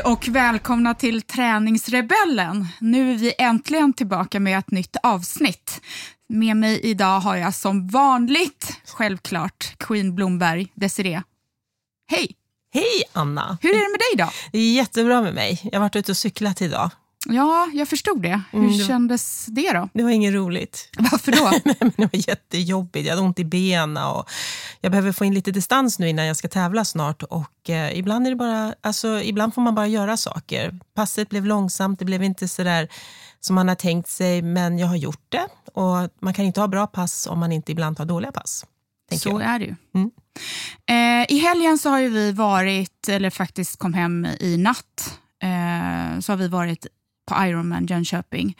Hej och välkomna till Träningsrebellen. Nu är vi äntligen tillbaka med ett nytt avsnitt. Med mig idag har jag som vanligt, självklart, Queen Blomberg, Desiree. Hej! Hej Anna! Hur är det med dig idag? Det är jättebra med mig. Jag har varit ute och cyklat idag. Ja, jag förstod det. Hur Mm, det- kändes det då? Det var inget roligt. Varför då? Nej, men det var jättejobbigt. Jag hade ont i benen. Och jag behöver få in lite distans nu innan jag ska tävla snart. Och eh, ibland, är det bara, alltså, ibland får man bara göra saker. Passet blev långsamt, det blev inte så där som man har tänkt sig, men jag har gjort det. Och Man kan inte ha bra pass om man inte ibland har dåliga pass. Så jag. är det ju. Mm. Eh, I helgen så har vi varit, eller faktiskt kom hem i natt, eh, så har vi varit på Ironman Jönköping.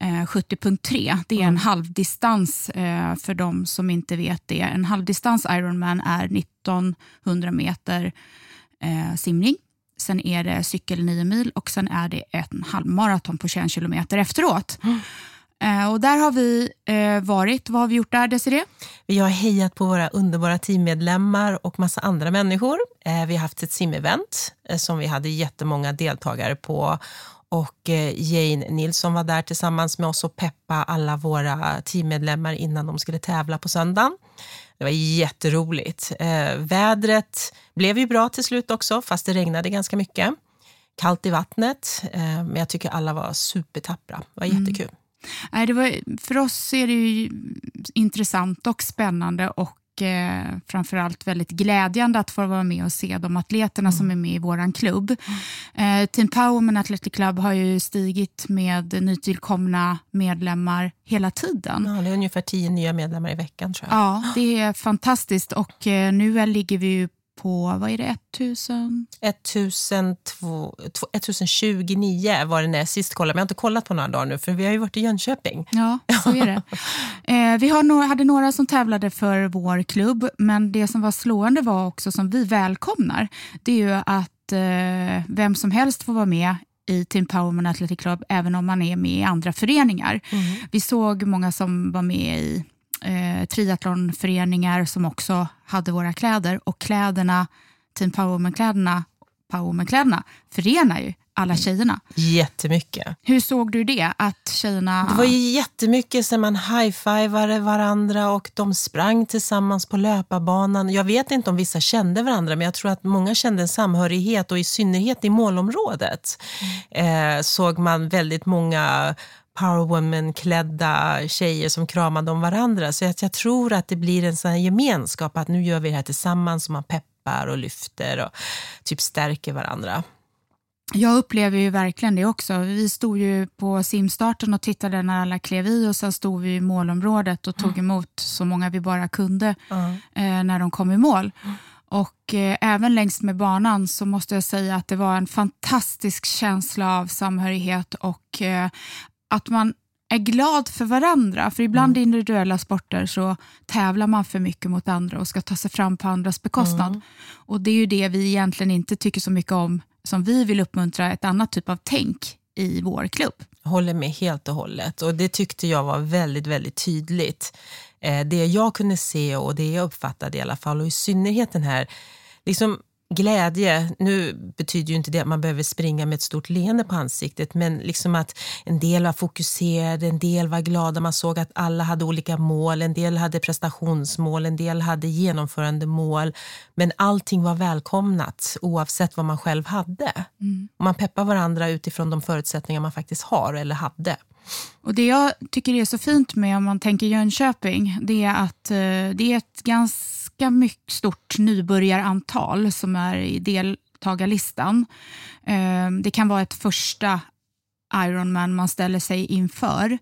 Eh, 70.3, det är en Mm. halvdistans eh, för de som inte vet det. En halvdistans Ironman är 1900 meter eh, simning. Sen är det cykel 9 mil och sen är det en halvmaraton på 21 kilometer efteråt. Mm. Eh, och där har vi eh, varit. Vad har vi gjort där, Desiree? Vi har hejat på våra underbara teammedlemmar och massa andra människor. Eh, Vi har haft ett simevent eh, som vi hade jättemånga deltagare på. Och eh, Jane Nilsson var där tillsammans med oss och peppa alla våra teammedlemmar innan de skulle tävla på söndagen. Det var jätteroligt. Eh, Vädret blev ju bra till slut också, fast det regnade ganska mycket. Kallt i vattnet, eh, men jag tycker alla var supertappra. Det var jättekul. Nej, det var, för oss är det ju intressant och spännande och eh, framförallt väldigt glädjande att få vara med och se de atleterna som är med i vår klubb. Eh, Team Powerman Athletic Club har ju stigit med nytillkomna medlemmar hela tiden. Ja, det är ungefär tio nya medlemmar i veckan tror jag. Ja, det är fantastiskt och eh, nu ligger vi ju på, vad är det, 1000? 1002 1029 var det när jag sist kollade, men jag har inte kollat på några dagar nu för vi har ju varit i Jönköping. Ja, så är det. Eh, vi har några, hade några som tävlade för vår klubb, men det som var slående var också, som vi välkomnar, det är ju att eh, vem som helst får vara med i Team Powerman Athletic Club, även om man är med i andra föreningar. Vi såg många som var med i eh, triathlonföreningar som också hade våra kläder och kläderna, Team Powerman-kläderna, Powerman-kläderna förenar ju alla tjejerna. Jättemycket. Hur såg du det? Att tjejerna... Det var ju jättemycket så man high-fivade varandra och de sprang tillsammans på löparbanan. Jag vet inte om vissa kände varandra, men jag tror att många kände en samhörighet och i synnerhet i målområdet eh, såg man väldigt många powerwoman-klädda tjejer som kramade om varandra. Så att jag tror att det blir en sån gemenskap, att nu gör vi det här tillsammans och man peppar och lyfter och typ stärker varandra. Jag upplever ju verkligen det också. Vi stod ju på simstarten och tittade när alla klev i och sen stod vi i målområdet och tog emot så många vi bara kunde eh, när de kom i mål. Och eh, även längs med banan så måste jag säga att det var en fantastisk känsla av samhörighet och eh, att man är glad för varandra. För ibland i individuella sporter så tävlar man för mycket mot andra och ska ta sig fram på andras bekostnad. Och det är ju det vi egentligen inte tycker så mycket om, som vi vill uppmuntra ett annat typ av tänk i vår klubb. Håller med helt och hållet. Och Det tyckte jag var väldigt, väldigt tydligt. Eh, det jag kunde se och det jag uppfattade i alla fall, och i synnerhet den här liksom, glädje. Nu betyder ju inte det att man behöver springa med ett stort leende på ansiktet, men liksom att en del var fokuserade, en del var glada. Man såg att alla hade olika mål, en del hade prestationsmål, en del hade genomförandemål. Men allting var välkomnat oavsett vad man själv hade. Och man peppar varandra utifrån de förutsättningar man faktiskt har eller hade. Och Det jag tycker är så fint med om man tänker Jönköping, det är att eh, det är ett ganska mycket stort nybörjarantal som är i deltagarlistan. Eh, det kan vara ett första Ironman man ställer sig inför.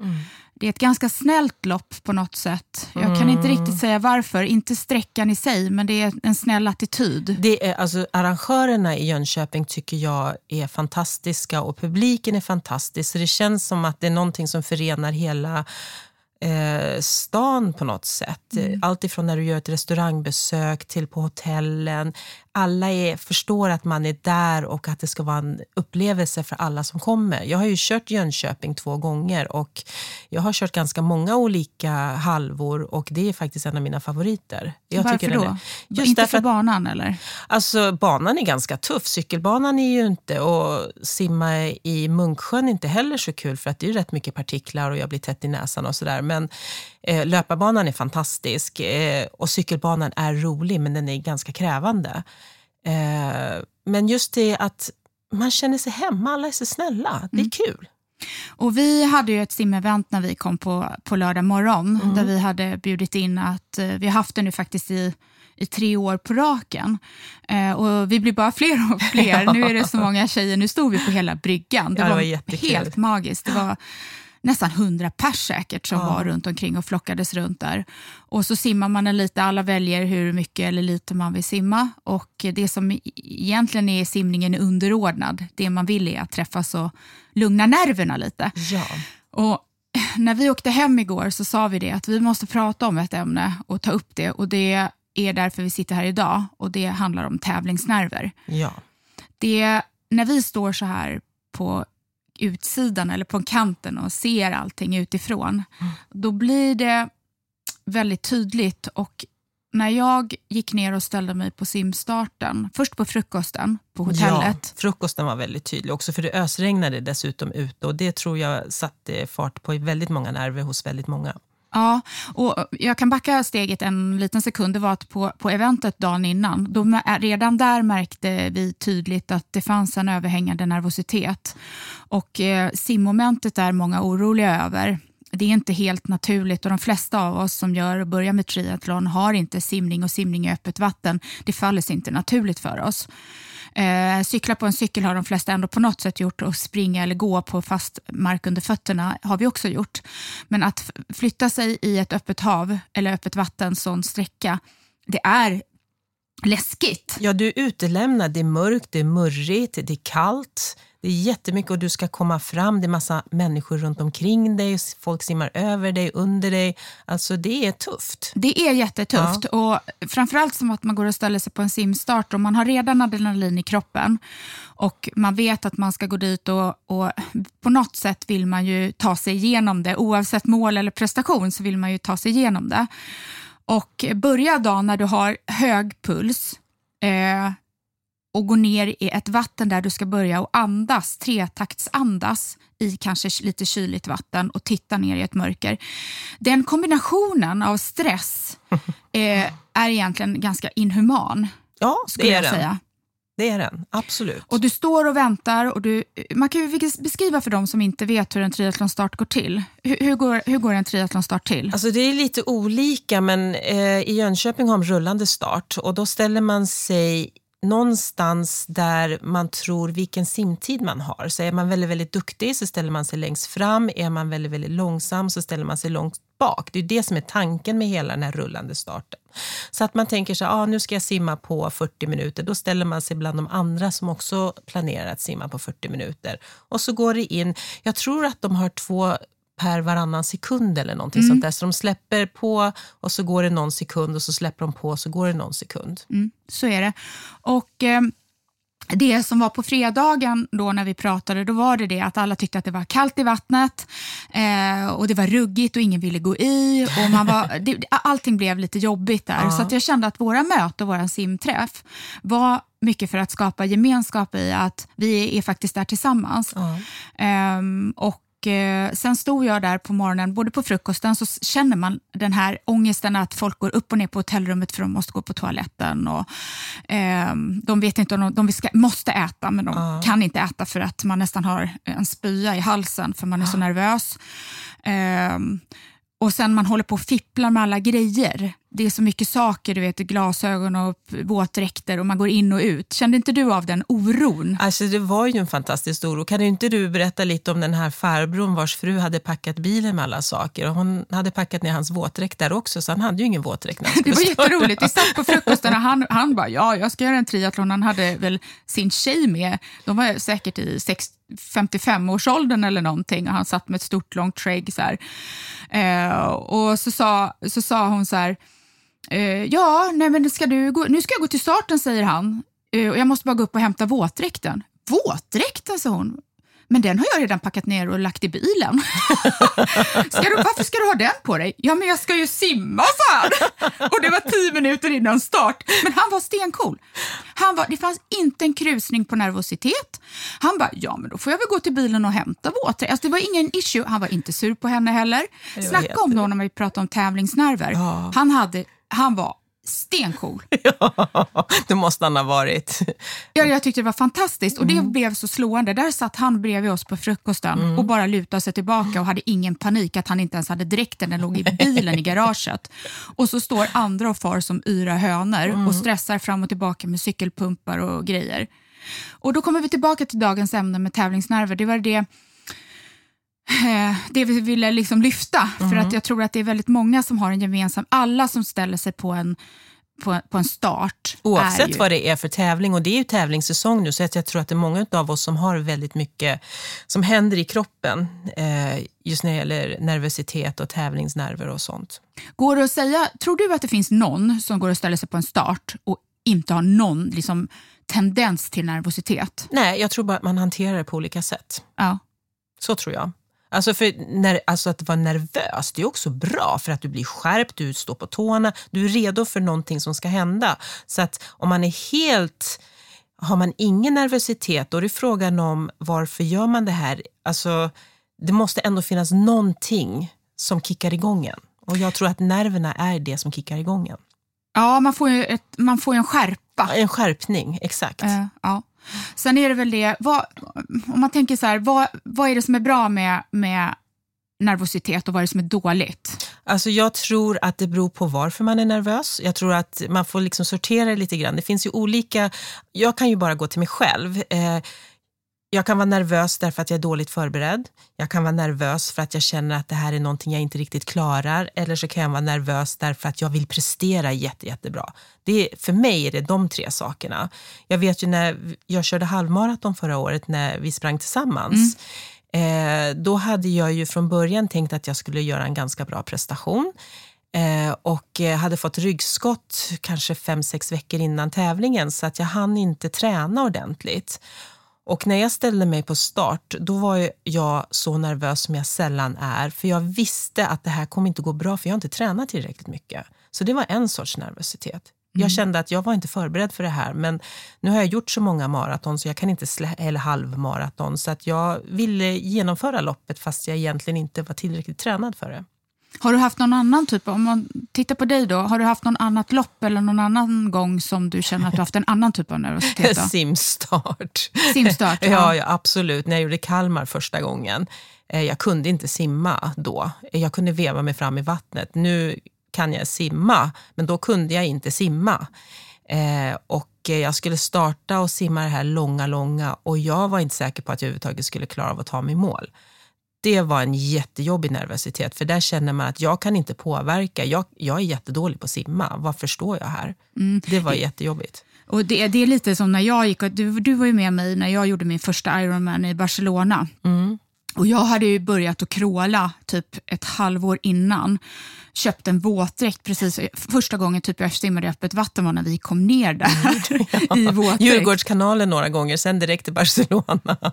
Det är ett ganska snällt lopp på något sätt. Jag kan inte riktigt säga varför. Inte sträckan i sig, men det är en snäll attityd. Det är, alltså, arrangörerna i Jönköping tycker jag är fantastiska och publiken är fantastisk. Så det känns som att det är någonting som förenar hela eh, stan på något sätt. Allt ifrån när du gör ett restaurangbesök till på hotellen. Alla är, förstår att man är där och att det ska vara en upplevelse för alla som kommer. Jag har ju kört Jönköping två gånger och jag har kört ganska många olika halvor och det är faktiskt en av mina favoriter. Jag Varför tycker då? Är, just Inte för att, banan eller? Alltså banan är ganska tuff. Cykelbanan är ju inte och simma i Munksjön är inte heller så kul för att det är rätt mycket partiklar och jag blir tätt i näsan och sådär. Men löparbanan är fantastisk eh, och cykelbanan är rolig men den är ganska krävande. Eh, men just det att man känner sig hemma, alla är så snälla. Det är mm. kul. Och vi hade ju ett simevent när vi kom på, på lördag morgon mm. där vi hade bjudit in att, eh, vi har haft det nu faktiskt i i tre år på raken. Eh, och vi blir bara fler och fler. Nu är det så många tjejer. Nu stod vi på hela bryggan. Det, ja, det var, var helt magiskt. Det var nästan hundra pers säkert som ja. var runt omkring och flockades runt där. Och så simmar man en lite, alla väljer hur mycket eller lite man vill simma och det som egentligen är simningen är underordnad. Det man vill är att träffas och lugna nerverna lite. Ja. Och när vi åkte hem igår så sa vi det att vi måste prata om ett ämne och ta upp det och det är därför vi sitter här idag och det handlar om tävlingsnerver. Ja. Det, när vi står så här på utsidan eller på kanten och ser allting utifrån, mm. då blir det väldigt tydligt. Och när jag gick ner och ställde mig på simstarten, först på frukosten på hotellet. Ja, frukosten var väldigt tydlig också för det ösregnade dessutom ute och det tror jag satte fart på väldigt många nerver hos väldigt många. Ja, och jag kan backa steget en liten sekund. Det var att på, på eventet dagen innan, då, redan där märkte vi tydligt att det fanns en överhängande nervositet. Och eh, simmomentet är många oroliga över. Det är inte helt naturligt och de flesta av oss som gör och börjar med triathlon har inte simning och simning i öppet vatten. Det faller sig inte naturligt för oss. Eh, cykla på en cykel har de flesta ändå på något sätt gjort och springa eller gå på fast mark under fötterna har vi också gjort. Men att flytta sig i ett öppet hav eller öppet vatten, sån sträcka, det är läskigt. Ja, du är utelämnad. Det är mörkt, det är murrigt, det är kallt. Det är jättemycket och du ska komma fram. Det är massa människor runt omkring dig. Folk simmar över dig, under dig. Alltså det är tufft. Det är jättetufft. Ja. Och framförallt som att man går och ställer sig på en simstart och man har redan adrenalin i kroppen och man vet att man ska gå dit och, och på något sätt vill man ju ta sig igenom det. Oavsett mål eller prestation så vill man ju ta sig igenom det. Och börja dagen när du har hög puls, eh, och gå ner i ett vatten där du ska börja och andas, tretaktsandas i kanske lite kyligt vatten och titta ner i ett mörker. Den kombinationen av stress eh, är egentligen ganska inhuman. Ja, det är den. Säga. Det är den, absolut. Och du står och väntar. Och du, man kan ju beskriva för de som inte vet hur en triathlonstart går till. Hur, hur, går, hur går en triathlonstart till? Alltså det är lite olika, men eh, i Jönköping har de rullande start och då ställer man sig någonstans där man tror vilken simtid man har. Så är man väldigt, väldigt duktig så ställer man sig längst fram. Är man väldigt, väldigt långsam så ställer man sig långt bak. Det är det som är tanken med hela den här rullande starten. Så att man tänker så ah, nu ska jag simma på 40 minuter. Då ställer man sig bland de andra som också planerar att simma på 40 minuter. Och så går det in, jag tror att de har två per varannan sekund eller någonting mm. sånt där. Så de släpper på och så går det någon sekund och så släpper de på och så går det någon sekund. Mm, så är det. Och eh, det som var på fredagen då när vi pratade, då var det det att alla tyckte att det var kallt i vattnet eh, och det var ruggigt och ingen ville gå i. Och man var, det, allting blev lite jobbigt där. Ja. Så jag kände att våra möte och vår simträff var mycket för att skapa gemenskap i att vi är faktiskt där tillsammans. Ja. Um, och eh, sen stod jag där på morgonen, både på frukosten så känner man den här ångesten att folk går upp och ner på hotellrummet för de måste gå på toaletten. Och, eh, de vet inte om de, de ska, måste äta, men de uh. kan inte äta för att man nästan har en spya i halsen för man är uh. så nervös. Eh, och sen man håller på och fipplar med alla grejer det är så mycket saker, du vet glasögon och våtdräkter och man går in och ut. Kände inte du av den oron? Alltså det var ju en fantastisk oro. Kan inte du berätta lite om den här farbrorn vars fru hade packat bilen med alla saker och hon hade packat ner hans våtdräkt där också så han hade ju ingen våtdräkt Det var jätteroligt. Vi satt på frukosten och han, han bara, ja jag ska göra en triathlon. Han hade väl sin tjej med. De var säkert i 55-årsåldern eller någonting och han satt med ett stort långt skägg. Så eh, och så sa, så sa hon så här, Uh, ja, nej men ska du gå, nu ska jag gå till starten, säger han. eh, och jag måste bara gå upp och hämta våtdräkten. Våtdräkten, sa hon. Men den har jag redan packat ner och lagt i bilen. ska du, varför ska du ha den på dig? Ja, men jag ska ju simma, sa han. Och det var tio minuter innan start. Men han var stencool. Han var, det fanns inte en krusning på nervositet. Han bara, ja men då får jag väl gå till bilen och hämta våtdräkt. Alltså, det var ingen issue. Han var inte sur på henne heller. Snacka om då när man pratar om tävlingsnerver. Ja. Han, hade, han var stencool. Ja, det måste han ha varit. Ja, jag tyckte det var fantastiskt och det Mm. blev så slående. Där satt han bredvid oss på frukosten och bara lutade sig tillbaka och hade ingen panik att han inte ens hade dräkten, den låg i bilen i garaget. Och så står andra och far som yra hönor Mm. och stressar fram och tillbaka med cykelpumpar och grejer. Och då kommer vi tillbaka till dagens ämne med tävlingsnerver. Det var det det vi ville liksom lyfta, för Mm. att jag tror att det är väldigt många som har en gemensam, alla som ställer sig på en, på, på en start. Oavsett ju, vad det är för tävling och det är ju tävlingssäsong nu så att jag tror att det är många av oss som har väldigt mycket som händer i kroppen eh, just när det gäller nervositet och tävlingsnerver och sånt. Går det att säga, tror du att det finns någon som går och ställer sig på en start och inte har någon liksom, tendens till nervositet? Nej, jag tror bara att man hanterar det på olika sätt. Ja. Så tror jag. Alltså, för när, alltså att vara nervös, det är också bra för att du blir skärpt, du står på tårna, du är redo för någonting som ska hända. Så att om man är helt, har man ingen nervositet, då är det frågan om varför gör man det här? Alltså, det måste ändå finnas någonting som kickar igång en. Och jag tror att nerverna är det som kickar igång en. Ja, man får ju, ett, man får en skärpa. En skärpning, exakt. Eh, ja. Sen är det väl det, vad, om man tänker så här, vad, vad är det som är bra med, med nervositet och vad är det som är dåligt? Alltså jag tror att det beror på varför man är nervös. Jag tror att man får liksom sortera det lite grann. Det finns ju olika... Jag kan ju bara gå till mig själv. Eh, jag kan vara nervös därför att jag är dåligt förberedd. Jag kan vara nervös för att jag känner att det här är någonting jag inte riktigt klarar. Eller så kan jag vara nervös därför att jag vill prestera jätte, jättebra. Det, för mig är det de tre sakerna. Jag vet ju när jag körde halvmaraton förra året när vi sprang tillsammans. Eh, då hade jag ju från början tänkt att jag skulle göra en ganska bra prestation. Eh, och eh, hade fått ryggskott kanske fem sex veckor innan tävlingen så att jag hann inte träna ordentligt. Och när jag ställde mig på start, då var jag så nervös som jag sällan är. För jag visste att det här kommer inte gå bra för jag har inte tränat tillräckligt mycket. Så det var en sorts nervositet. Jag kände att jag var inte förberedd för det här men nu har jag gjort så många maraton så jag kan inte slä, eller halvmaraton så att jag ville genomföra loppet fast jag egentligen inte var tillräckligt tränad för det. Har du haft någon annan typ, om man tittar på dig då, har du haft någon annat lopp eller någon annan gång som du känner att du haft en annan typ av nervositet? Då? Simstart. Simstart, ja. ja, ja, absolut. När jag gjorde Kalmar första gången. Eh, jag kunde inte simma då. Jag kunde veva mig fram i vattnet. Nu kan jag simma, men då kunde jag inte simma. Eh, och eh, jag skulle starta och simma det här långa, långa och jag var inte säker på att jag överhuvudtaget skulle klara av att ta mig i mål. Det var en jättejobbig nervositet, för där känner man att jag kan inte påverka. Jag, jag är jättedålig på att simma. Vad förstår jag här? Det var jättejobbigt. Och det, det är lite som när jag gick, du, du var ju med mig när jag gjorde min första Ironman i Barcelona. Mm. Och jag hade ju börjat att kråla typ ett halvår innan. Köpt en våtdräkt precis första gången typ jag simmade i öppet vatten var när vi kom ner där i våtdräkt. Djurgårdskanalen några gånger, sen direkt till Barcelona.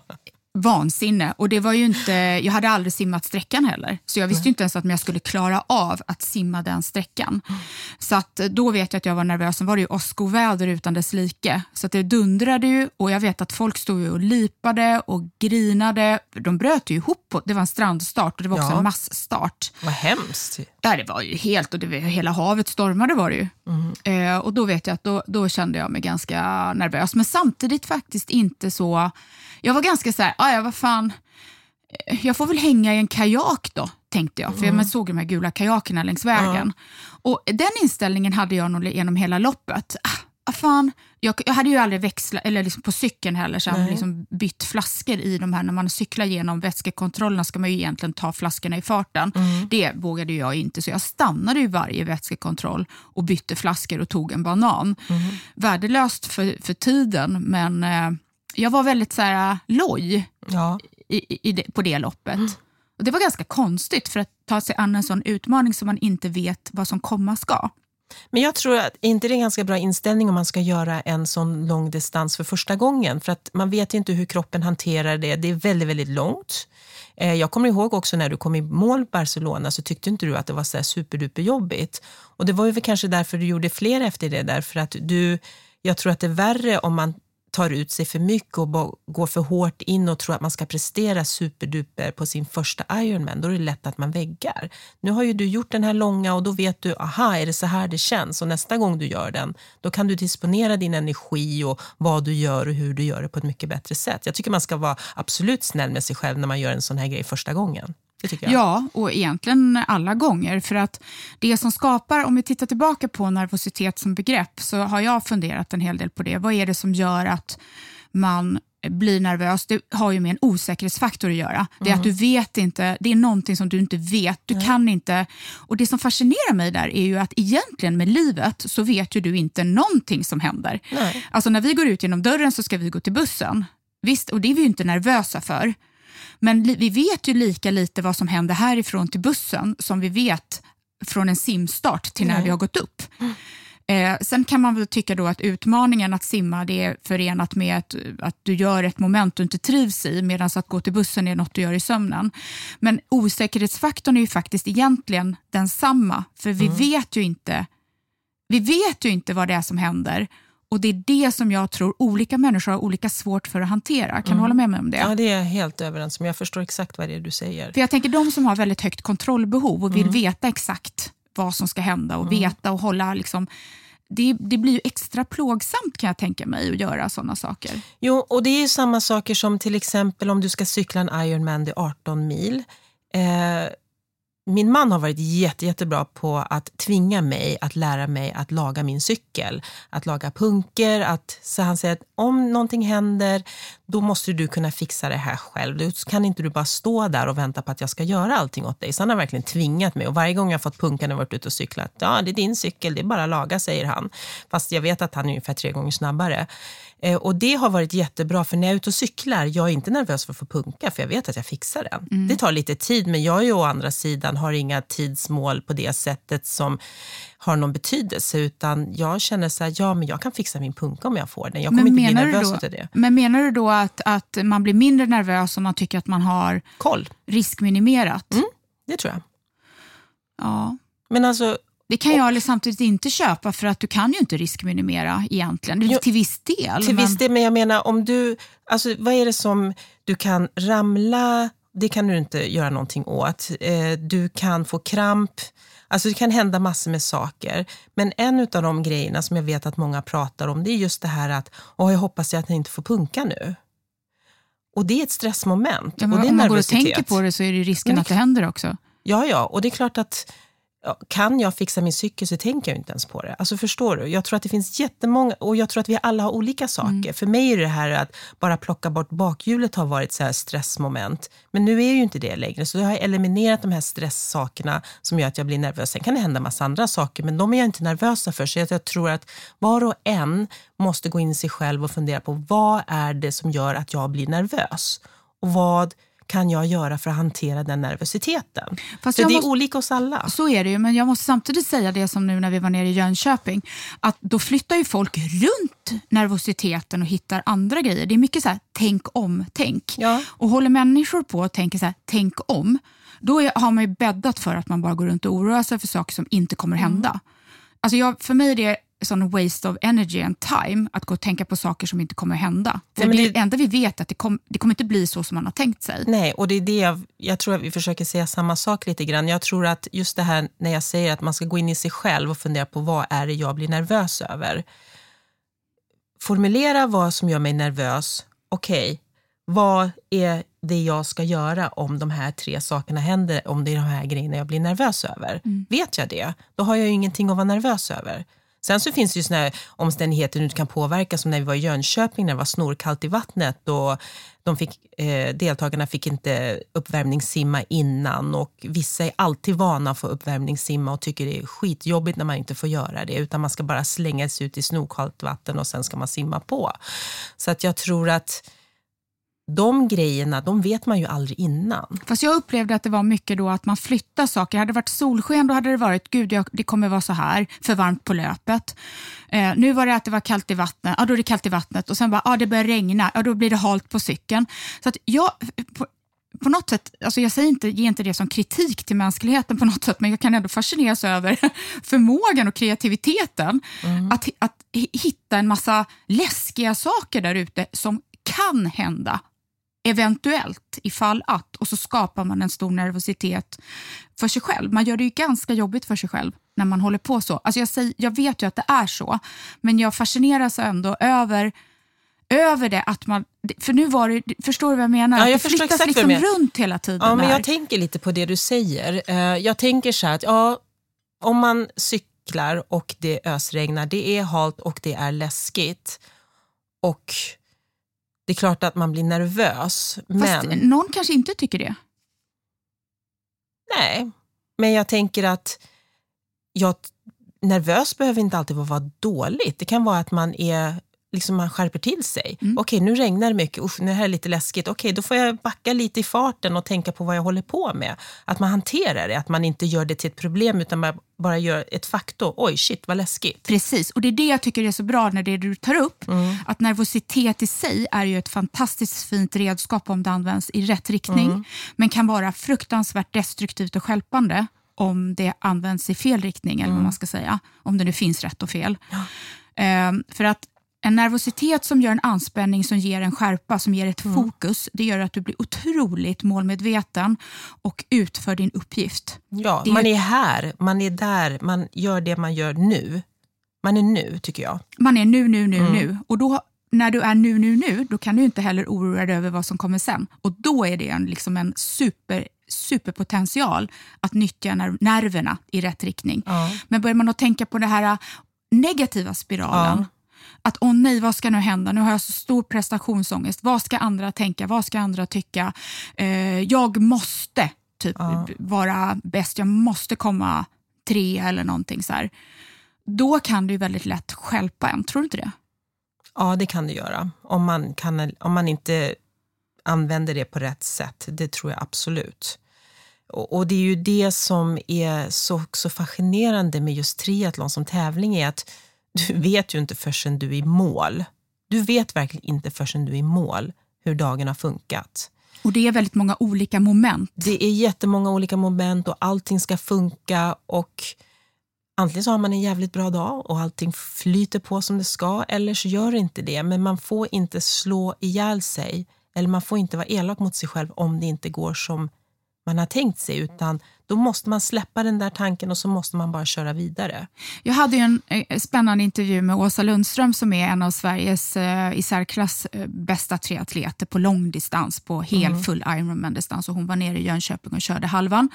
Vansinne. Och det var ju inte, jag hade aldrig simmat sträckan heller. Så jag visste inte ens att jag skulle klara av att simma den sträckan. Så att då vet jag att jag var nervös. Sen var det ju åskoväder utan dess like. Så det dundrade ju och jag vet att folk stod och lipade och grinade. De bröt ju ihop. På, det var en strandstart och det var också Ja. en massstart. Vad hemskt. Där det var ju helt, och det var, hela havet stormade var det ju. Eh, och då vet jag att då, då kände jag mig ganska nervös. Men samtidigt faktiskt inte så... Jag var ganska så här, "Ah, ja vad fan, eh, jag får väl hänga i en kajak då, tänkte jag. För jag såg de här gula kajakerna längs vägen. Och den inställningen hade jag nog genom hela loppet. Ah, fan. Jag, jag hade ju aldrig växlat, eller liksom på cykeln heller, så jag liksom bytt flaskor i de här. När man cyklar genom vätskekontrollerna ska man ju egentligen ta flaskorna i farten. Det vågade jag inte, så jag stannade ju varje vätskekontroll och bytte flaskor och tog en banan. Värdelöst för, för tiden, men eh, jag var väldigt så här, loj Ja. i, i, det, på det loppet. Och det var ganska konstigt för att ta sig an en sån utmaning som man inte vet vad som komma ska. Men jag tror att inte det är en ganska bra inställning om man ska göra en sån lång distans för första gången. För att man vet inte hur kroppen hanterar det. Det är väldigt, väldigt långt. Eh, jag kommer ihåg också när du kom i mål Barcelona så tyckte inte du att det var så superduper jobbigt. Och det var ju kanske därför du gjorde fler efter det. Därför att du, jag tror att det är värre om man tar ut sig för mycket och går för hårt in och tror att man ska prestera superduper på sin första Ironman, då är det lätt att man väggar. Nu har ju du gjort den här långa och då vet du, aha, är det så här det känns? Och nästa gång du gör den, då kan du disponera din energi och vad du gör och hur du gör det på ett mycket bättre sätt. Jag tycker man ska vara absolut snäll med sig själv när man gör en sån här grej första gången. Ja, och egentligen alla gånger. För att det som skapar, om vi tittar tillbaka på nervositet som begrepp, så har jag funderat en hel del på det. Vad är det som gör att man blir nervös, det har ju med en osäkerhetsfaktor att göra. Det är mm. att du vet inte, det är någonting som du inte vet, du mm. kan inte. Och det som fascinerar mig där är ju att egentligen med livet så vet ju du inte någonting som händer. Nej. Alltså när vi går ut genom dörren så ska vi gå till bussen. Visst, och det är vi ju inte nervösa för. Men vi vet ju lika lite vad som händer härifrån till bussen som vi vet från en simstart till när mm. vi har gått upp. Eh, sen kan man väl tycka då att utmaningen att simma det är förenat med att, att du gör ett moment du inte trivs i medan att gå till bussen är något du gör i sömnen. Men osäkerhetsfaktorn är ju faktiskt egentligen densamma för vi mm. vet ju inte vi vet ju inte vad det är som händer och Det är det som jag tror olika människor har olika svårt för att hantera. Kan mm. du hålla med mig om det? Ja, det är jag helt överens om. Jag förstår exakt vad det är du säger. För Jag tänker de som har väldigt högt kontrollbehov och vill mm. veta exakt vad som ska hända och mm. veta och hålla liksom, det, det, blir ju extra plågsamt kan jag tänka mig att göra sådana saker. Jo, och det är samma saker som till exempel om du ska cykla en Ironman, det är 18 mil. Eh, min man har varit jätte, jättebra på att tvinga mig att lära mig att laga min cykel. Att laga punker. Att, så han säger att om någonting händer, då måste du kunna fixa det här själv. Då kan inte du bara stå där och vänta på att jag ska göra allting åt dig. Så han har verkligen tvingat mig. Och varje gång jag har fått punka när jag varit ute och cyklat, ja det är din cykel, det är bara att laga, säger han. Fast jag vet att han är ungefär tre gånger snabbare. Eh, och Det har varit jättebra, för när jag är ute och cyklar, jag är inte nervös för att få punka, för jag vet att jag fixar den. Mm. Det tar lite tid, men jag är å andra sidan har inga tidsmål på det sättet som har någon betydelse, utan jag känner så här, ja men jag kan fixa min punka om jag får den. Jag kommer inte bli nervös av det. Men menar du då att, att man blir mindre nervös om man tycker att man har Koll. riskminimerat? Mm, det tror jag. Ja. Men alltså, det kan jag samtidigt inte köpa för att du kan ju inte riskminimera egentligen. Jo, till viss del. Till men... viss del, men jag menar om du, alltså vad är det som du kan ramla, det kan du inte göra någonting åt. Eh, du kan få kramp, alltså det kan hända massor med saker. Men en av de grejerna som jag vet att många pratar om, det är just det här att, åh jag hoppas att jag inte får punka nu. Och det är ett stressmoment. Ja, och det är om man går och tänker på det så är det risken det, att det händer också. Ja, ja, och det är klart att kan jag fixa min cykel så tänker jag inte ens på det. Alltså förstår du? Jag tror att det finns jättemånga, och jag tror att vi alla har olika saker. Mm. För mig är det här att bara plocka bort bakhjulet har varit så här stressmoment. Men nu är ju inte det längre, så jag har eliminerat de här stresssakerna som gör att jag blir nervös. Sen kan det hända massa andra saker, men de är jag inte nervösa för. Så jag tror att var och en måste gå in i sig själv och fundera på vad är det som gör att jag blir nervös? Och vad kan jag göra för att hantera den nervositeten? Fast det är måste, olika hos alla. Så är det ju, men jag måste samtidigt säga det som nu när vi var nere i Jönköping, att då flyttar ju folk runt nervositeten och hittar andra grejer. Det är mycket så här, tänk om-tänk. Ja. Och håller människor på och tänker så här, tänk om, då är, har man ju bäddat för att man bara går runt och oroar sig för saker som inte kommer hända. Mm. Alltså jag, för mig är det sån waste of energy and time att gå och tänka på saker som inte kommer hända. För Nej, det, det enda vi vet är att det, kom, det kommer inte bli så som man har tänkt sig. Nej, och det är det jag, jag tror att vi försöker säga samma sak lite grann. Jag tror att just det här när jag säger att man ska gå in i sig själv och fundera på vad är det jag blir nervös över. Formulera vad som gör mig nervös. Okej, okay, vad är det jag ska göra om de här tre sakerna händer, om det är de här grejerna jag blir nervös över? Mm. Vet jag det, då har jag ju ingenting att vara nervös över. Sen så finns det ju såna omständigheter du kan påverka som när vi var i Jönköping när det var snorkallt i vattnet och de fick, eh, deltagarna fick inte uppvärmningssimma innan och vissa är alltid vana att få uppvärmningssimma och tycker det är skitjobbigt när man inte får göra det utan man ska bara slänga sig ut i snorkallt vatten och sen ska man simma på. Så att jag tror att de grejerna de vet man ju aldrig innan. Fast jag upplevde att det var mycket då att man flyttar saker. Hade det varit solsken då hade det varit, gud jag, det kommer vara så här, för varmt på löpet. Eh, nu var det att det var kallt i vattnet, ja då är det kallt i vattnet och sen bara, ja det börjar regna, ja då blir det halt på cykeln. Så att jag, på, på något sätt, alltså jag säger inte, ger inte det som kritik till mänskligheten på något sätt, men jag kan ändå fascineras över förmågan och kreativiteten mm. att, att hitta en massa läskiga saker där ute som kan hända eventuellt, ifall att, och så skapar man en stor nervositet för sig själv. Man gör det ju ganska jobbigt för sig själv när man håller på så. Alltså jag, säger, jag vet ju att det är så, men jag fascineras ändå över över det att man, för nu var det, förstår du vad jag menar? Ja, jag det flyttas liksom runt hela tiden. Ja, men jag tänker lite på det du säger. Eh, jag tänker så här att ja, om man cyklar och det ösregnar, det är halt och det är läskigt. Och det är klart att man blir nervös. Fast men... någon kanske inte tycker det. Nej, men jag tänker att jag, nervös behöver inte alltid vara dåligt. Det kan vara att man är liksom man skärper till sig. Mm. Okej, okay, nu regnar det mycket. Usch, nu är det lite läskigt. Okej, okay, då får jag backa lite i farten och tänka på vad jag håller på med. Att man hanterar det, att man inte gör det till ett problem utan man bara gör ett faktum. Oj, shit vad läskigt. Precis, och det är det jag tycker är så bra när det du tar upp. Mm. Att nervositet i sig är ju ett fantastiskt fint redskap om det används i rätt riktning. Mm. Men kan vara fruktansvärt destruktivt och skälpande om det används i fel riktning, eller vad mm. man ska säga. Om det nu finns rätt och fel. Ja. Um, för att en nervositet som gör en anspänning, som ger en skärpa, som ger ett mm. fokus, det gör att du blir otroligt målmedveten och utför din uppgift. Ja, det man är här, man är där, man gör det man gör nu. Man är nu, tycker jag. Man är nu, nu, nu, mm. nu. Och då, när du är nu, nu, nu, då kan du inte heller oroa dig över vad som kommer sen. Och då är det en, liksom en super superpotential att nyttja nerverna i rätt riktning. Ja. Men börjar man att tänka på den här negativa spiralen, ja att åh nej, vad ska nu hända? Nu har jag så stor prestationsångest. Vad ska andra tänka? Vad ska andra tycka? Eh, jag måste typ ja. vara bäst. Jag måste komma tre eller någonting så här. Då kan det ju väldigt lätt skälpa en, tror du inte det? Ja, det kan det göra. Om man, kan, om man inte använder det på rätt sätt. Det tror jag absolut. Och, och det är ju det som är så, så fascinerande med just triathlon som tävling är att du vet ju inte förrän du är i mål. Du vet verkligen inte förrän du är i mål hur dagen har funkat. Och det är väldigt många olika moment. Det är jättemånga olika moment och allting ska funka och antingen så har man en jävligt bra dag och allting flyter på som det ska eller så gör det inte det. Men man får inte slå ihjäl sig eller man får inte vara elak mot sig själv om det inte går som man har tänkt sig utan då måste man släppa den där tanken och så måste man bara köra vidare. Jag hade en eh, spännande intervju med Åsa Lundström som är en av Sveriges eh, i särklass eh, bästa triatleter på långdistans, på hel mm. full Ironman-distans. hon var nere i Jönköping och körde halvan.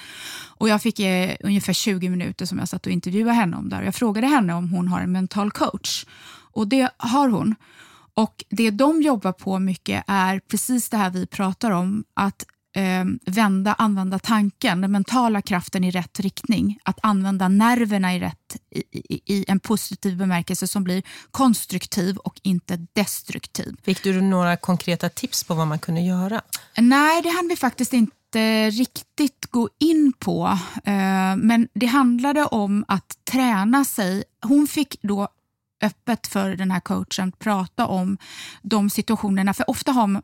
Och jag fick eh, ungefär 20 minuter som jag satt och intervjuade henne om där. Jag frågade henne om hon har en mental coach. Och det har hon. Och Det de jobbar på mycket är precis det här vi pratar om, att eh, vända, använda tanken, den mentala kraften i rätt riktning. Att använda nerverna i, rätt, i, i, i, en positiv bemärkelse som blir konstruktiv och inte destruktiv. Fick du några konkreta tips på vad man kunde göra? Nej, det hann vi faktiskt inte riktigt gå in på. Eh, men det handlade om att träna sig. Hon fick då öppet för den här coachen prata om de situationerna, för ofta har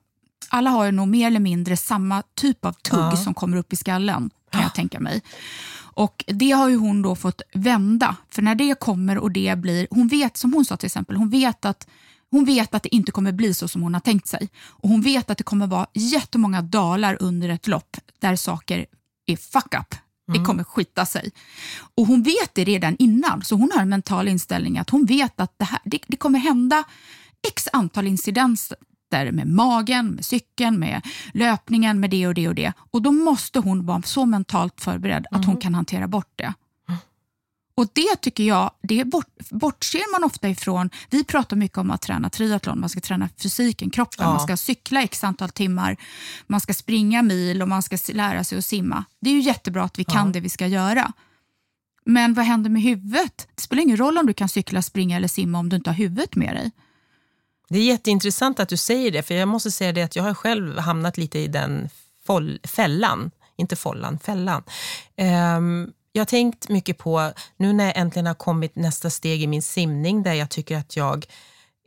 alla har ju nog mer eller mindre samma typ av tugg ja. som kommer upp i skallen, kan jag tänka mig. Och Det har ju hon då fått vända, för när det kommer och det blir... Hon vet, som hon sa till exempel, hon vet att hon vet att det inte kommer bli så som hon har tänkt sig. Och Hon vet att det kommer vara jättemånga dalar under ett lopp där saker är fuck up. Det mm. kommer skita sig. Och Hon vet det redan innan, så hon har en mental inställning att hon vet att det, här, det, det kommer hända x antal incidenter brister med magen, med cykeln, med löpningen, med det och det och det. Och då måste hon vara så mentalt förberedd att hon mm. kan hantera bort det. Och det tycker jag, det bort, bortser man ofta ifrån. Vi pratar mycket om att träna triathlon, man ska träna fysiken, kroppen, ja. man ska cykla x antal timmar, man ska springa mil och man ska lära sig att simma. Det är ju jättebra att vi kan ja. det vi ska göra. Men vad händer med huvudet? Det spelar ingen roll om du kan cykla, springa eller simma om du inte har huvudet med dig. Det är jätteintressant att du säger det, för jag måste säga det att jag har själv hamnat lite i den fällan, inte follan, fällan. Um, jag har tänkt mycket på, nu när jag äntligen har kommit nästa steg i min simning, där jag tycker att jag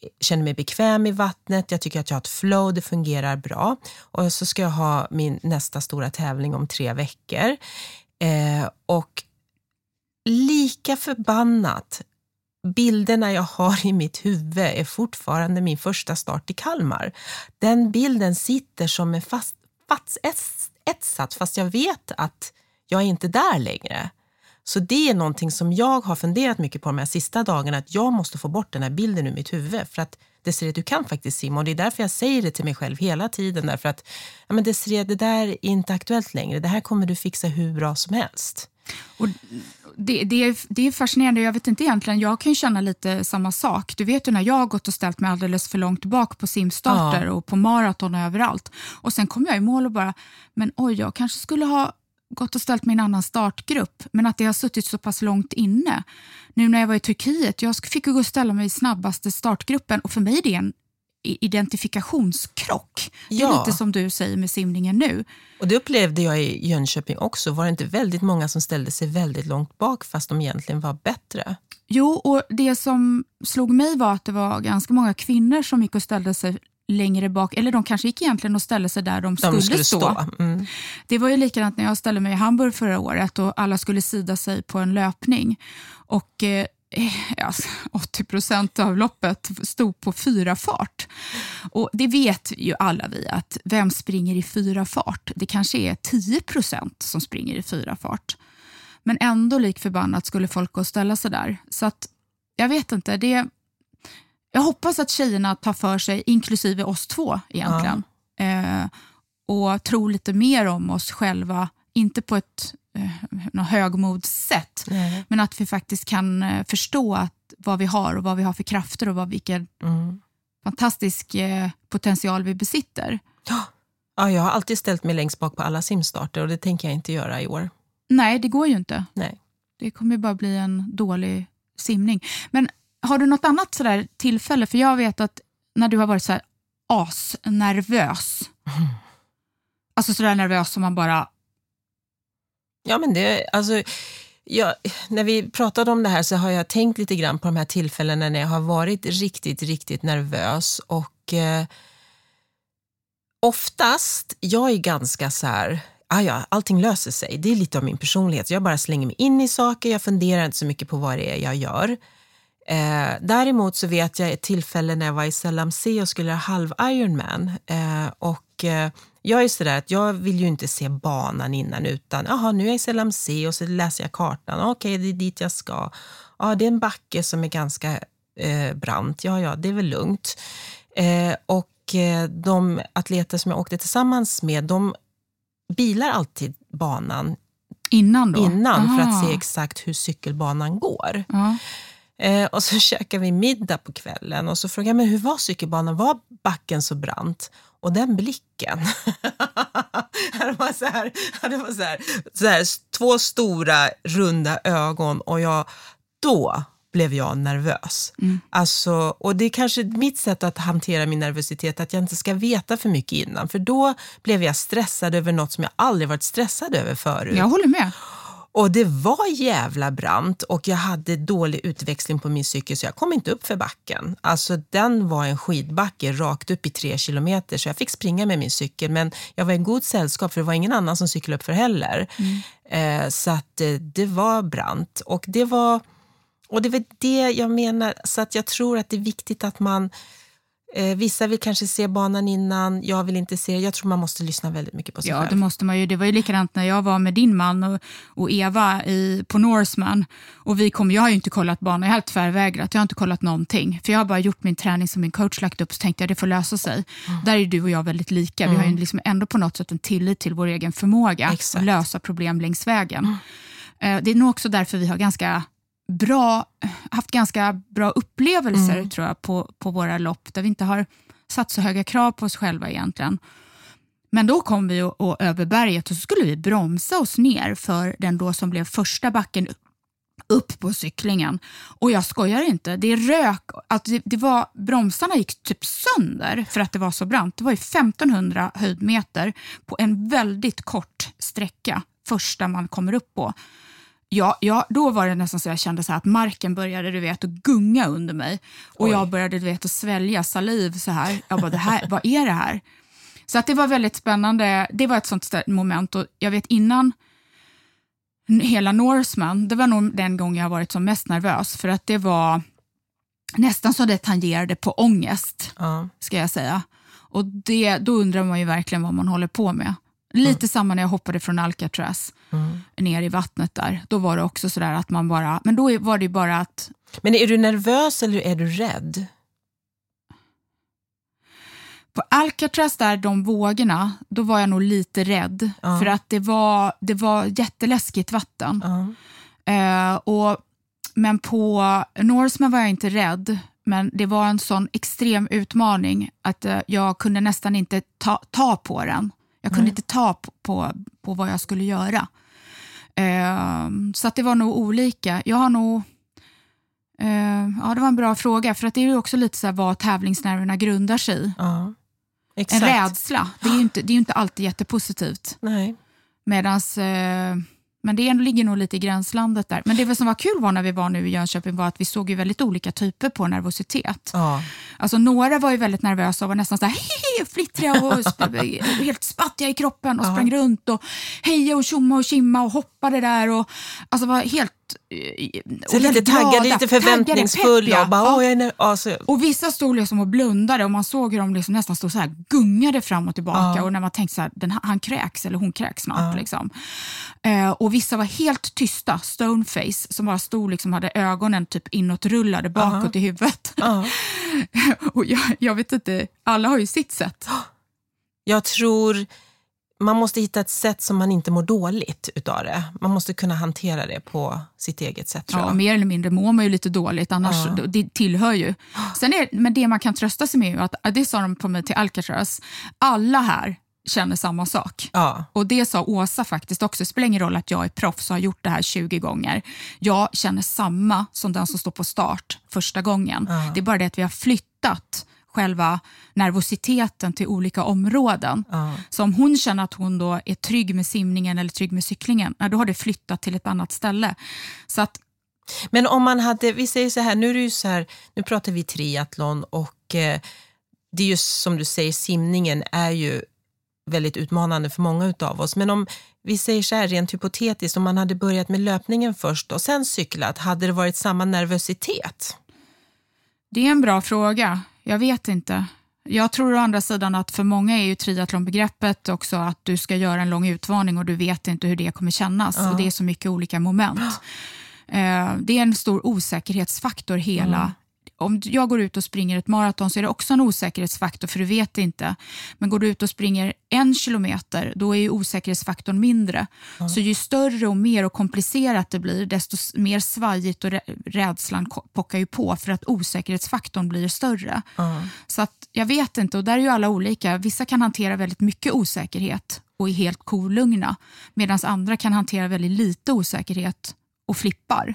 eh, känner mig bekväm i vattnet, jag tycker att jag har ett flow, det fungerar bra. Och så ska jag ha min nästa stora tävling om tre veckor. Eh, och lika förbannat, bilderna jag har i mitt huvud är fortfarande min första start i Kalmar. Den bilden sitter som en fast, fast etsat fast jag vet att jag är inte där längre. Så det är någonting som jag har funderat mycket på de här sista dagarna, att jag måste få bort den här bilden ur mitt huvud. För att Desiree, du kan faktiskt simma och det är därför jag säger det till mig själv hela tiden. Därför att ja, men Desiree, det där är inte aktuellt längre. Det här kommer du fixa hur bra som helst. Och det, det, är, det är fascinerande. Jag vet inte egentligen, jag kan känna lite samma sak. Du vet ju när jag har gått och ställt mig alldeles för långt bak på simstarter ja. och på maraton och överallt. Och sen kommer jag i mål och bara, men oj, jag kanske skulle ha gått och ställt mig i en annan startgrupp, men att det har suttit så pass långt inne. Nu när jag var i Turkiet, jag fick gå och ställa mig i snabbaste startgruppen och för mig är det en identifikationskrock. Det är ja. lite som du säger med simningen nu. Och Det upplevde jag i Jönköping också. Var det inte väldigt många som ställde sig väldigt långt bak fast de egentligen var bättre? Jo, och det som slog mig var att det var ganska många kvinnor som gick och ställde sig längre bak, eller de kanske gick egentligen och ställde sig där de, de skulle, stå. stå. Mm. Det var ju likadant när jag ställde mig i Hamburg förra året och alla skulle sida sig på en löpning. Och eh, 80 procent av loppet stod på fyra fart. Och Det vet ju alla vi att vem springer i fyra fart? Det kanske är 10 procent som springer i fyra fart. Men ändå lik förbannat skulle folk gå och ställa sig där. Så att, jag vet inte, det, jag hoppas att tjejerna tar för sig, inklusive oss två egentligen, ja. eh, och tror lite mer om oss själva. Inte på ett eh, högmodssätt, Nej. men att vi faktiskt kan eh, förstå att, vad vi har och vad vi har för krafter och vad, vilken mm. fantastisk eh, potential vi besitter. Ja, jag har alltid ställt mig längst bak på alla simstarter och det tänker jag inte göra i år. Nej, det går ju inte. Nej. Det kommer bara bli en dålig simning. Men har du något annat sådär tillfälle? För jag vet att när du har varit så här asnervös, mm. alltså sådär nervös som man bara... Ja, men det, alltså, jag, när vi pratade om det här så har jag tänkt lite grann på de här tillfällena när jag har varit riktigt, riktigt nervös och eh, oftast, jag är ganska så här, ah ja, allting löser sig. Det är lite av min personlighet. Jag bara slänger mig in i saker, jag funderar inte så mycket på vad det är jag gör. Eh, däremot så vet jag ett tillfälle när jag var i Selamse och skulle göra halv Ironman. Eh, och eh, jag är sådär att jag vill ju inte se banan innan utan jaha, nu är jag i Selamse och så läser jag kartan. Okej, okay, det är dit jag ska. Ja, det är en backe som är ganska eh, brant. Ja, ja, det är väl lugnt. Eh, och eh, de atleter som jag åkte tillsammans med, de bilar alltid banan innan, då? innan för att se exakt hur cykelbanan går. Aha. Eh, och så käkade vi middag på kvällen och så frågade jag men hur var cykelbanan, var backen så brant? Och den blicken. det var, så här, det var så här, så här, två stora runda ögon och jag, då blev jag nervös. Mm. Alltså, och det är kanske mitt sätt att hantera min nervositet, att jag inte ska veta för mycket innan. För då blev jag stressad över något som jag aldrig varit stressad över förut. Jag håller med. Och det var jävla brant och jag hade dålig utväxling på min cykel så jag kom inte upp för backen. Alltså den var en skidbacke rakt upp i tre kilometer så jag fick springa med min cykel men jag var i god sällskap för det var ingen annan som cyklade upp för heller. Mm. Eh, så att eh, det var brant och det var, och det var det jag menar, så att jag tror att det är viktigt att man vissa vill kanske se banan innan, jag vill inte se Jag tror man måste lyssna väldigt mycket på sig ja, själv. Det måste man ju. Det var ju likadant när jag var med din man och, och Eva i, på Norseman. Och vi kom, jag har ju inte kollat banan, jag har helt tvärvägrat. Jag har inte kollat någonting. För jag har bara gjort min träning som min coach lagt upp, så tänkte jag det får lösa sig. Mm. Där är du och jag väldigt lika. Mm. Vi har ju mm. liksom ändå på något sätt en tillit till vår egen förmåga Exakt. att lösa problem längs vägen. Mm. Eh, det är nog också därför vi har ganska bra, haft ganska bra upplevelser mm. tror jag på, på våra lopp där vi inte har satt så höga krav på oss själva egentligen. Men då kom vi och, och över berget och så skulle vi bromsa oss ner för den då som blev första backen upp på cyklingen. Och jag skojar inte, det rök. Att det, det, var, bromsarna gick typ sönder för att det var så brant. Det var ju 1500 höjdmeter på en väldigt kort sträcka, första man kommer upp på. Ja, ja, då var det nästan så jag kände så att marken började du vet, att gunga under mig. Och Oj. jag började du vet, att svälja saliv så här. Jag bara, det här, vad är det här? Så att det var väldigt spännande. Det var ett sånt moment och jag vet innan hela Norseman, det var nog den gången jag varit som mest nervös för att det var nästan så det tangerade på ångest, uh. ska jag säga. Och det, då undrar man ju verkligen vad man håller på med. Lite mm. samma när jag hoppade från Alcatraz mm. ner i vattnet där. Då var det också sådär att man bara, men då var det bara att... Men är du nervös eller är du rädd? På Alcatraz, där, de vågorna, då var jag nog lite rädd. Uh. För att det var, det var jätteläskigt vatten. Uh. Och, men på Norseman var jag inte rädd. Men det var en sån extrem utmaning att uh, jag kunde nästan inte ta, ta på den. Jag kunde inte ta på, på, på, vad jag skulle göra. Uh, så att det var nog olika. Jag har nog... Uh, ja, det var en bra fråga, för att det är ju också lite så här vad tävlingsnerverna grundar sig i. Exakt. En rädsla. Det är ju inte, det är inte alltid jättepositivt. Nej. Medans, eh, men det ligger nog lite i gränslandet där. Men det som var kul var när vi var nu i Jönköping var att vi såg ju väldigt olika typer på nervositet. Ja. Alltså, några var ju väldigt nervösa och var nästan så här, flittriga och helt spattiga i kroppen och ja. sprang runt och hejade och tjomma och kimma och hoppade där. Och, alltså var helt så lite taggade, lite förväntningsfulla. Och, bara, oh, jag alltså. och vissa stod liksom och blundade och man såg hur de liksom nästan stod så här gungade fram och tillbaka. Ja. Och när man tänkte så här, den, han kräks eller hon kräks snart. Ja. Liksom. Eh, och vissa var helt tysta, stoneface, som bara stod liksom hade ögonen typ inåtrullade bakåt uh -huh. i huvudet. Uh -huh. och jag, jag vet inte, alla har ju sitt sätt. Jag tror man måste hitta ett sätt som man inte mår dåligt utav det. Man måste kunna hantera det på sitt eget sätt. ja, mer eller mindre mår man ju lite dåligt, annars ja. det tillhör ju. Sen är, men det man kan trösta sig med är att, det sa de på mig till Alcatraz, alla här känner samma sak. Ja. Och det sa Åsa faktiskt också, det spelar ingen roll att jag är proffs och har gjort det här 20 gånger. Jag känner samma som den som står på start första gången. Ja. Det är bara det att vi har flyttat själva nervositeten till olika områden. Uh. Så om hon känner att hon då är trygg med simningen eller trygg med cyklingen, då har det flyttat till ett annat ställe. Så att, Men om man hade, vi säger så här, nu är det så här, nu pratar vi triathlon och eh, det är ju som du säger, simningen är ju väldigt utmanande för många av oss. Men om vi säger så här rent hypotetiskt, om man hade börjat med löpningen först och sen cyklat, hade det varit samma nervositet? Det är en bra fråga. Jag vet inte. Jag tror å andra sidan att för många är ju triathlonbegreppet också att du ska göra en lång utmaning och du vet inte hur det kommer kännas. Ja. Och Det är så mycket olika moment. Eh, det är en stor osäkerhetsfaktor hela mm om jag går ut och springer ett maraton så är det också en osäkerhetsfaktor för du vet inte. Men går du ut och springer en kilometer då är ju osäkerhetsfaktorn mindre. Mm. Så ju större och mer och komplicerat det blir desto mer svajigt och rädslan pockar ju på för att osäkerhetsfaktorn blir större. Mm. Så att jag vet inte och där är ju alla olika. Vissa kan hantera väldigt mycket osäkerhet och är helt kolugna medan andra kan hantera väldigt lite osäkerhet och flippar.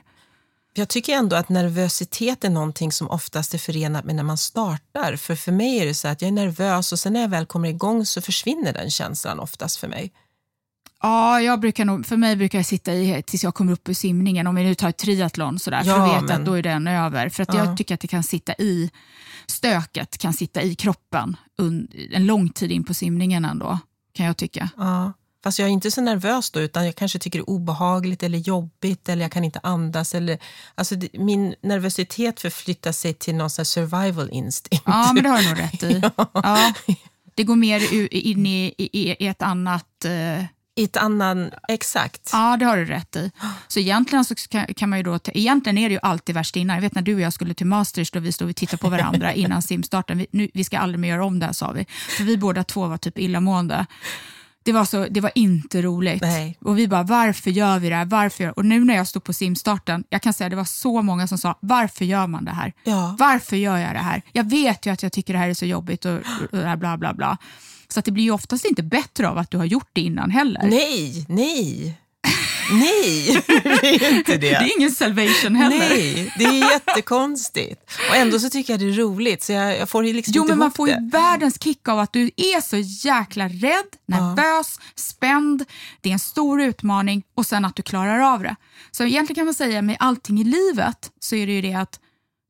Jag tycker ändå att nervositet är någonting som oftast är förenat med när man startar. För för mig är det så att jag är nervös och sen när jag väl kommer igång så försvinner den känslan oftast för mig. Ja, jag brukar nog, för mig brukar jag sitta i tills jag kommer upp ur simningen. Om vi nu tar ett triathlon sådär, ja, för att veta men... att då är den över. För att ja. jag tycker att det kan sitta i, stöket kan sitta i kroppen en lång tid in på simningen ändå, kan jag tycka. Ja. Fast jag är inte så nervös då, utan jag kanske tycker det är obehagligt eller jobbigt eller jag kan inte andas. Eller, alltså det, min nervositet förflyttar sig till någon survival instinct. Ja, men det har du nog rätt i. ja. Ja. Det går mer in i, i, i ett annat... Uh... I ett annan, exakt. Ja, det har du rätt i. Så egentligen, så kan, kan man ju då, egentligen är det ju alltid värst innan. Jag vet när du och jag skulle till Masters, då vi stod och tittade på varandra innan simstarten. Vi, nu, vi ska aldrig mer göra om det här, sa vi. För vi båda två var typ illamående. Det var, så, det var inte roligt. Nej. Och vi bara, varför gör vi det här? Varför? Och nu när jag stod på simstarten, jag kan säga det var så många som sa, varför gör man det här? Ja. Varför gör jag det här? Jag vet ju att jag tycker det här är så jobbigt och, och bla bla bla. Så att det blir ju oftast inte bättre av att du har gjort det innan heller. Nej, nej. Nej, det är inte det. Det är ingen salvation heller. Nej, det är jättekonstigt. Och ändå så tycker jag det är roligt, så jag, jag får liksom Jo, inte men man får ju det. världens kick av att du är så jäkla rädd, nervös, spänd. Det är en stor utmaning och sen att du klarar av det. Så egentligen kan man säga med allting i livet så är det ju det att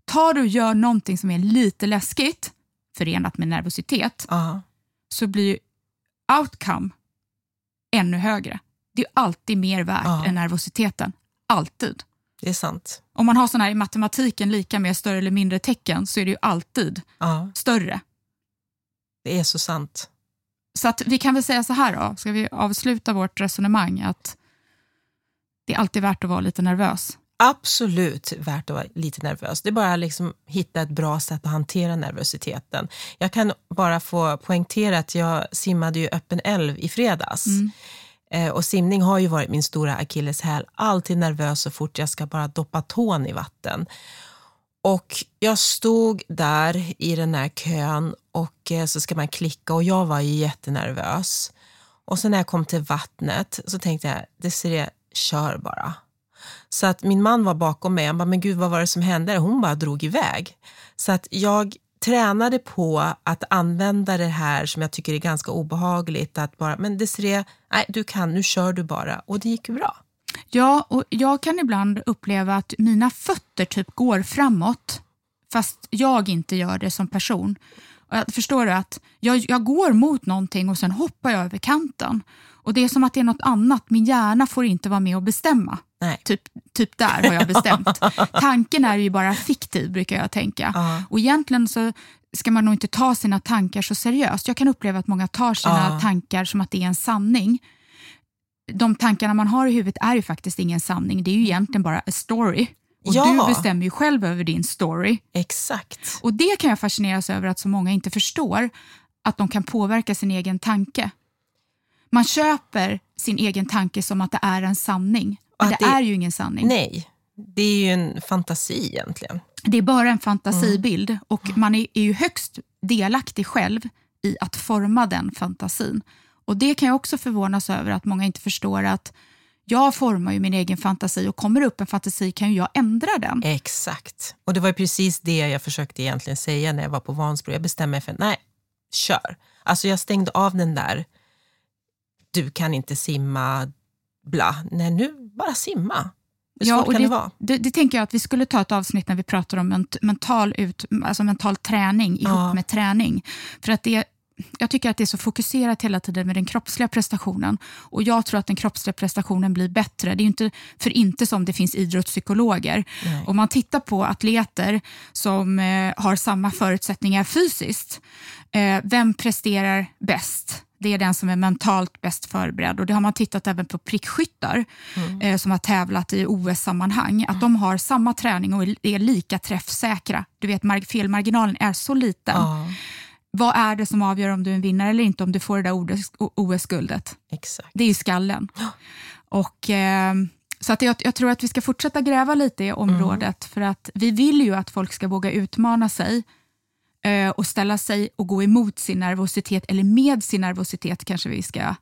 tar du och gör någonting som är lite läskigt förenat med nervositet Ja, så blir ju outcome ännu högre. Det är alltid mer värt Ja. än nervositeten. Alltid. det är sant. Om man har sån här i matematiken lika med större eller mindre tecken så är det ju alltid Ja, större. det är så sant. Så att vi kan väl säga så här då, ska vi avsluta vårt resonemang att det är alltid värt att vara lite nervös. Absolut värt att vara lite nervös. Det är bara liksom hitta ett bra sätt att hantera nervositeten. Jag kan bara få poängtera att jag simmade ju öppen älv i fredags. Eh, Eh, och simning har ju varit min stora akilleshäl. Alltid nervös så fort jag ska bara doppa tån i vatten. Och jag stod där i den här kön och eh, så ska man klicka och jag var jättenervös. Och sen när jag kom till vattnet så tänkte jag, Desiree, kör bara. Så att min man var bakom mig, han bara, men gud vad var det som hände? Hon bara drog iväg. Så att jag tränade på att använda det här som jag tycker är ganska obehagligt, att bara, men Desiree, nej du kan, nu kör du bara. Och det gick ju bra. Ja, och jag kan ibland uppleva att mina fötter typ går framåt fast jag inte gör det som person. Och jag förstår du att jag, jag går mot någonting och sen hoppar jag över kanten. Och Det är som att det är något annat. Min hjärna får inte vara med och bestämma. Nej. Typ, typ där har jag bestämt. Tanken är ju bara fiktiv brukar jag tänka. Ja. Och egentligen så ska man nog inte ta sina tankar så seriöst. Jag kan uppleva att många tar sina Ja. tankar som att det är en sanning. De tankarna man har i huvudet är ju faktiskt ingen sanning. Det är ju egentligen bara a story. Och Ja. du bestämmer ju själv över din story. Exakt. Och det kan jag fascineras över att så många inte förstår att de kan påverka sin egen tanke. Man köper sin egen tanke som att det är en sanning. Men det, det- är ju ingen sanning. Nej, det är ju en fantasi egentligen. Det är bara en fantasibild och man är, är ju högst delaktig själv i att forma den fantasin. Och Det kan jag också förvånas över att många inte förstår att jag formar ju min egen fantasi och kommer upp en fantasi kan ju jag ändra den. Exakt. Och det var ju precis det jag försökte egentligen säga när jag var på Vansbro. Jag bestämde mig för, nej, kör. Alltså jag stängde av den där, du kan inte simma, bla. Nej, nu bara simma. Hur svårt och kan det, det vara? Det, det tänker jag att vi skulle ta ett avsnitt när vi pratar om ment, mental, ut, alltså mental träning ihop Ja. med träning. För att det, jag tycker att det är så fokuserat hela tiden med den kroppsliga prestationen. Och Jag tror att den kroppsliga prestationen blir bättre. Det är inte för inte som det finns idrottspsykologer. Nej. Om man tittar på atleter som eh, har samma förutsättningar fysiskt, eh, vem presterar bäst? Det är den som är mentalt bäst förberedd. Och Det har man tittat även på prickskyttar eh, som har tävlat i OS-sammanhang. Att de har samma träning och är lika träffsäkra. Du vet, mar- felmarginalen är så liten. Ja, Vad är det som avgör om du är en vinnare eller inte om du får det där OS- OS-guldet? Det är ju skallen. Och, eh, så att jag, jag tror att vi ska fortsätta gräva lite i området för att vi vill ju att folk ska våga utmana sig och ställa sig och gå emot sin nervositet, eller med sin nervositet kanske vi ska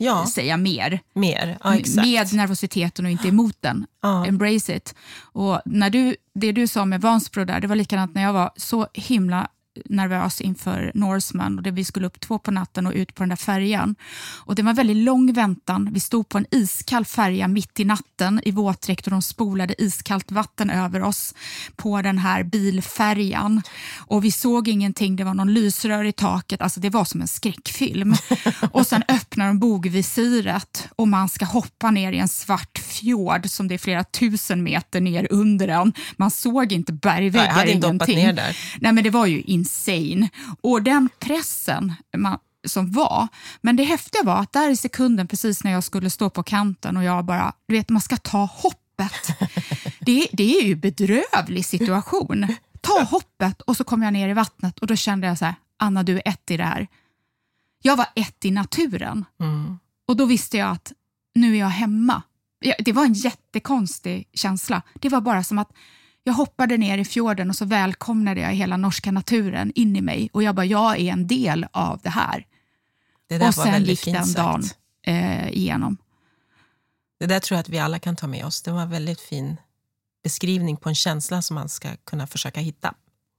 Ja, säga mer. mer. Ja, med nervositeten och inte emot den. Ja. Embrace it. Och när du, det du sa med Vansbro där, det var likadant när jag var så himla nervös inför Norseman och det vi skulle upp två på natten och ut på den där färjan. Och det var en väldigt lång väntan. Vi stod på en iskall färja mitt i natten i våtdräkt och de spolade iskallt vatten över oss på den här bilfärjan. Och vi såg ingenting, det var någon lysrör i taket, alltså det var som en skräckfilm. och sen öppnar de bogvisiret och man ska hoppa ner i en svart fjord som det är flera tusen meter ner under den. Man såg inte bergväggar, Jag hade inte hoppat ingenting. ner där. Nej, men det var ju insane. Och den pressen man, som var. Men det häftiga var att där i sekunden, precis när jag skulle stå på kanten och jag bara, du vet, man ska ta hoppet. Det, det är ju bedrövlig situation. Ta hoppet och så kom jag ner i vattnet och då kände jag så här, Anna du är ett i det här. Jag var ett i naturen. Mm. Och då visste jag att nu är jag hemma. Det var en jättekonstig känsla. Det var bara som att jag hoppade ner i fjorden och så välkomnade jag hela norska naturen in i mig. Och jag bara, jag är en del av det här. Det Och sen gick den sagt. dagen eh, igenom. Det där tror jag att vi alla kan ta med oss. Det var en väldigt fin beskrivning på en känsla som man ska kunna försöka hitta.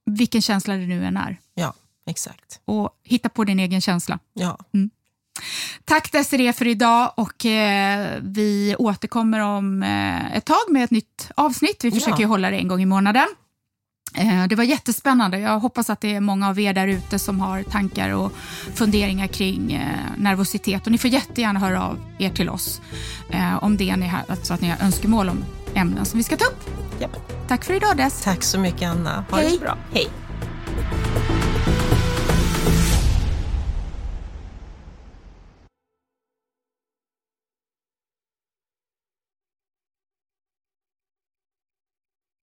Vilken känsla det nu än är. Ja, exakt. Och hitta på din egen känsla. Ja. Mm. Tack Desiree för idag och eh, vi återkommer om eh, ett tag med ett nytt avsnitt. Vi försöker Ja. hålla det en gång i månaden. Eh, det var jättespännande. Jag hoppas att det är många av er där ute som har tankar och funderingar kring eh, nervositet. Och ni får jättegärna höra av er till oss eh, om det ni har, alltså att ni har önskemål om ämnen som vi ska ta upp. Japp. Tack för idag Des. Tack så mycket Anna. Ha det Hej. så bra. Hej.